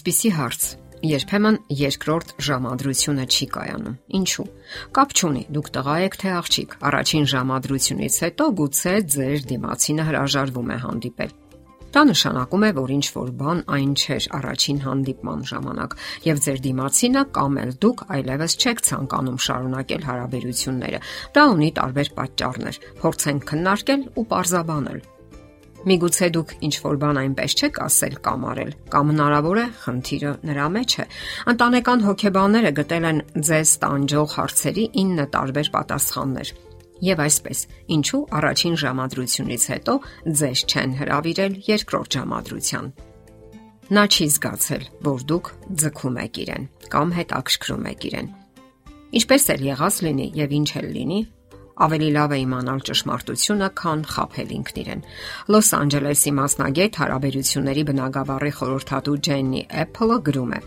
Այսպիսի հարց. Երբեմն երկրորդ ժամադրությունը չի կայանում։ Ինչու՞։ Կապ չունի, դուք տղա եք թե աղջիկ։ Առաջին ժամադրությունից հետո գուցե ձեր դիմացինը հրաժարվում է հանդիպել։ Դա նշանակում է, որ ինչ որ բան այն չէր առաջին հանդիպման ժամանակ, եւ ձեր դիմացինը կամ էլ դուք այլևս չեք ցանկանում շարունակել հարաբերությունները։ Դա ունի տարբեր պատճառներ։ Փորձենք քննարկել ու parzabanել։ Միգուցե դուք ինչ որ բան այնպես չեք ասել կամ արել, կամ հնարավոր է խնդիրը նրա մեջ է։ Ընտանեկան հոգեբանները գտել են ձեզ տանջող հարցերի 9 տարբեր պատասխաններ։ Եվ այսպես, ինչու առաջին ժամադրությունից հետո ձեզ չեն հravirել երկրորդ ժամադրության։ Նա չի զգացել, որ դուք ձգում եք իրեն կամ հետաքրքրում եք իրեն։ Ինչպես էլ եղած լինի եւ ինչ էլ լինի, ավելի լավ է իմանալ ճշմարտությունը, քան խაფել ինքն իրեն։ Լոս Անջելեսի մասնագետ հարաբերությունների բնագավառի խորհրդատու Ջեննի Էփլը գրում է.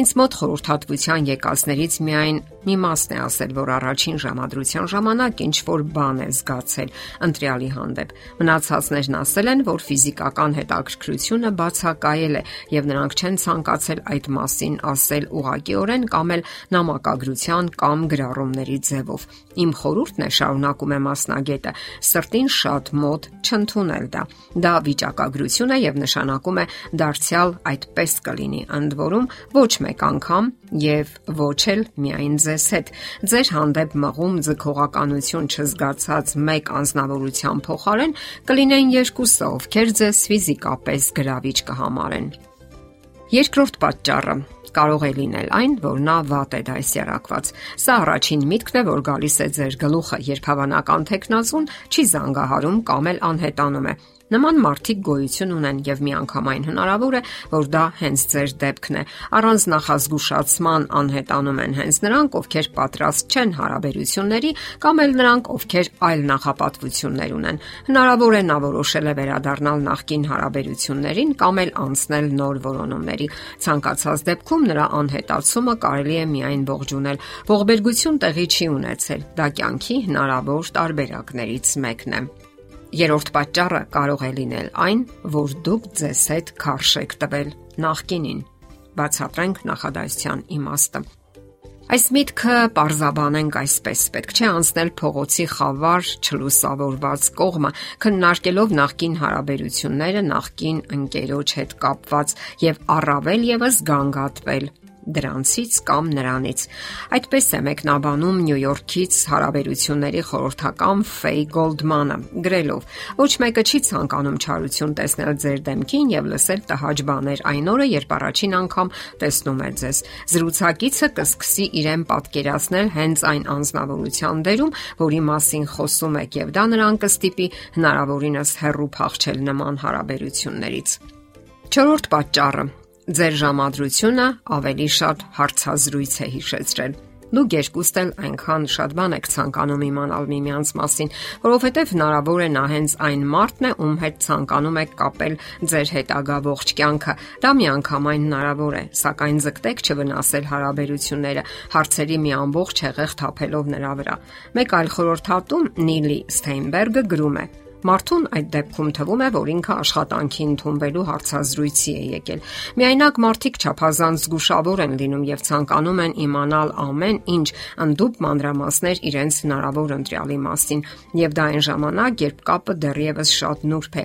Ինձ մոտ խորհրդատվության եկածներից միայն մի մասն է ասել, որ առաջին ժամադրության ժամանակ ինչ որ բան է զգացել ընտրյալի հանդեպ։ Մնացածներն ասել են, որ ֆիզիկական հետաքրքրությունը բացակայել է եւ նրանք չեն ցանկացել այդ մասին ասել ուղղակիորեն կամ էլ նամակագրության կամ գրառումների ձևով։ Իմ խորհուրդն է շարունակում է մասնագետը, սրտին շատ մոտ չընդունել դա։ Դա վիճակագրություն է եւ նշանակում է դարձյալ այդպես կլինի, ընդ որում ոչ մեկ անգամ եւ ոչ էլ միայն ձեզ հետ։ Ձեր հանդեպ մղում ձգողականություն չզգացած մեկ անznավորության փոխարեն կլինեն երկուսը, ովքեր ձեզ ֆիզիկապես գրավիչ կհամարեն։ Երկրորդ պատճառը կարող է լինել այն, որ նա վատ է դասերակված։ Սա առաջին միտքն է, որ գալիս է ձեր գլուխը, երբ հավանական տեխնազուն չի զանգահարում կամ էլ անհետանում է։ Նման մարդիկ գոյություն ունեն եւ միանգամայն հնարավոր է, որ դա հենց ձեր դեպքն է։ Առանց նախազգուշացման անհետանում են հենց նրանք, ովքեր պատրաստ չեն հարաբերությունների կամ էլ նրանք, ովքեր այլ նախապատվություններ ունեն։ Հնարավոր է նա որոշել է վերադառնալ նախկին հարաբերություններին կամ էլ անցնել նոր որոնումների։ Ցանկացած դեպքում նրա անհետացումը կարելի է միայն ողջունել։ Ողբերգություն տեղի չի ունեցել։ Դա կյանքի հնարավոր տարբերակներից մեկն է։ Երորդ պատճառը կարող է լինել այն, որ դուք ձեզ հետ քարշ եք տվել նախկինին։ Բացատրենք նախադասության իմաստը։ Այս միտքը parzabanենք այսպես. պետք չէ անցնել փողոցի խավար չլուսավորված կողմը, քննարկելով նախկին հարաբերությունները, նախկին ընկերոջ հետ կապված եւ առավել եւս գանգատվել դրանցից կամ նրանից։ Այդպես է մեկնաբանում Նյու Յորքից հարաբերությունների խորհրդական Ֆեյ Գոլդմանը, գրելով. Ոչ մեկը չի ցանկանում չարություն տեսնել ձեր դեմքին եւ լսել տհաճ բաներ. այն օրը, երբ առաջին անգամ տեսնում է ձեզ։ Զրուցակիցը կսկսի իրեն պատկերացնել հենց այն անznավորության դերում, որի մասին խոսում եք եւ դա նրան կստիպի հնարավորինս հեռու փախչել նման հարաբերություններից։ Չորրորդ պատճառը Ձեր ժամադրությունը ավելի շատ հարցազրույց է հիշեցրել։ Դուք երկուստ էլ այնքան շատ բան եք ցանկանում իմանալ միմյանց մասին, որովհետև հնարավոր է նա հենց այն մարդն է, ում հետ ցանկանում եք կապել ձեր հետագա ողջ կյանքը։ Դա միանգամայն հնարավոր է, սակայն ձգտեք չվնասել հարաբերությունները, հարցերի մի ամբողջ հեղեղ թափելով նրա վրա։ Մեկ այլ խորհրդատու Նիլի Ստեյնբերգը գրում է. Մարդուն այդ դեպքում թվում է, որ ինքը աշխատանքի ընդունվելու հարցազրույցի է եկել։ Միայնակ մարդիկ ճափազանց զգուշավոր են լինում եւ ցանկանում են իմանալ ամեն ինչ, ընդդուպ մանրամասներ իրենց հնարավոր ընտրյալի մասին, եւ դա այն ժամանակ, երբ կապը դեռևս շատ նուրբ է։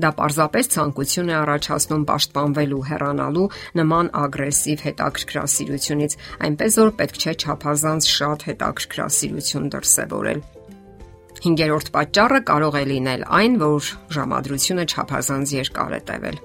Դա պարզապես ցանկություն է առաջացնում պաշտպանվելու, հեռանալու նման ագրեսիվ հետաքրքրասիրությունից, այնպես որ պետք չէ ճափազանց շատ հետաքրքրասիրություն դրսևորել։ Հինգերորդ պատճառը կարող է լինել այն, որ ժամադրությունը չափազանց երկար է տևել։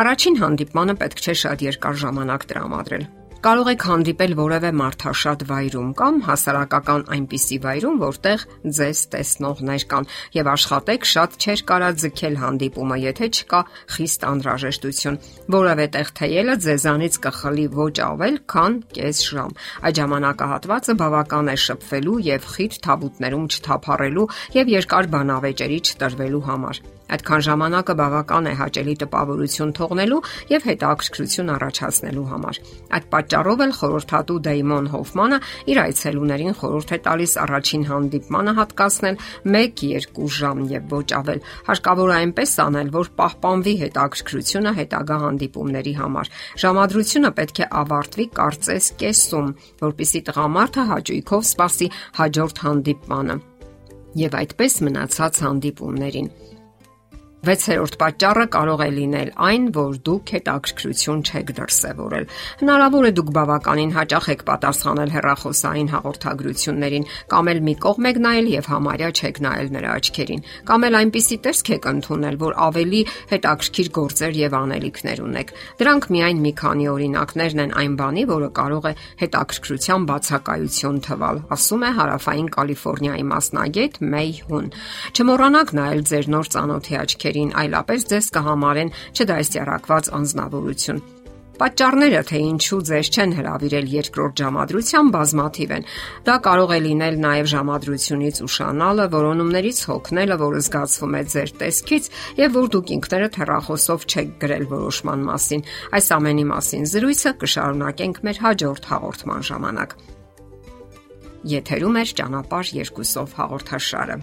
Առաջին հանդիպմանը պետք չէ շատ երկար ժամանակ տրամադրել։ Կարող եք հանդիպել որևէ մարդաշատ վայրում կամ հասարակական այնպիսի վայրում, որտեղ ձեզ տեսնողներ կան եւ աշխատեք շատ չեր կարա ձգել հանդիպումը, եթե չկա խիստ անհրաժեշտություն։ Որևէ տեղ թեյելը ձեզանից կխլի ոչ ավել, քան կես ժամ։ Այդ ժամանակահատվածը բավական է շփվելու եւ խիտ թաբուտներում չթափառելու եւ երկար բանավեճերի չտրվելու համար։ Այդքան ժամանակը բավական է հաճելի տպավորություն թողնելու եւ հետաքրքրություն առաջացնելու համար։ Այդ պատճառով էլ խորհրդատու Դեյմոն Հոֆմանը իր այցելուներին խորհուրդ է տալիս առաջին հանդիպմանը հատկացնել 1-2 ժամ եւ ոչ ավել։ Հարկավոր է այնպես անել, որ պահպանվի հետաքրքրությունը հետագա հանդիպումների համար։ Ժամադրությունը պետք է ավարտվի կարծես կեսում, որpիսի տղամարդը հաճույքով սպասի հաջորդ հանդիպմանը եւ այդպես մնացած հանդիպումներին։ 6-րդ պատճառը կարող է լինել այն, որ դուք հետաքրքրություն չեք դրսևորել։ Հնարավոր է դուք բավականին հաճախ եք պատասխանել հեռախոսային հաղորդագրություններին, կամ էլ մի կողմ եք նայել եւ համարյա չեք նայել նրա աչքերին, կամ էլ այնպիսի տեսք եք ընդունել, որ ավելի հետաքրքիր գործեր եւ անելիքներ ունեք։ Դրանք միայն մի քանի օրինակներն են այն բանի, որը կարող է հետաքրքրության բացակայություն թվալ, ասում է Հարավային Կալիֆոռնիայի մասնագետ Մեյ Հուն։ Չմոռանաք նայել ձեր նոր ծանոթի աչքերին ովքերին այլապես ձեզ կհամարեն չդաստիարակված անznավորություն։ Պատճառները, թե ինչու ձեզ չեն հravirել երկրորդ ժամադրության բազմաթիվ են։ Դա կարող է լինել նաև ժամադրությունից ուշանալը, որոնումներից հոգնելը, որը զգացվում է ձեր տեսքից, եւ որ դուք ինքներդ հեռախոսով չեք գրել որոշման մասին։ Այս ամենի մասին զրույցը կշարունակենք մեր հաջորդ հաղորդման ժամանակ։ Եթերում է ճանապարհ երկուսով հաղորդաշարը։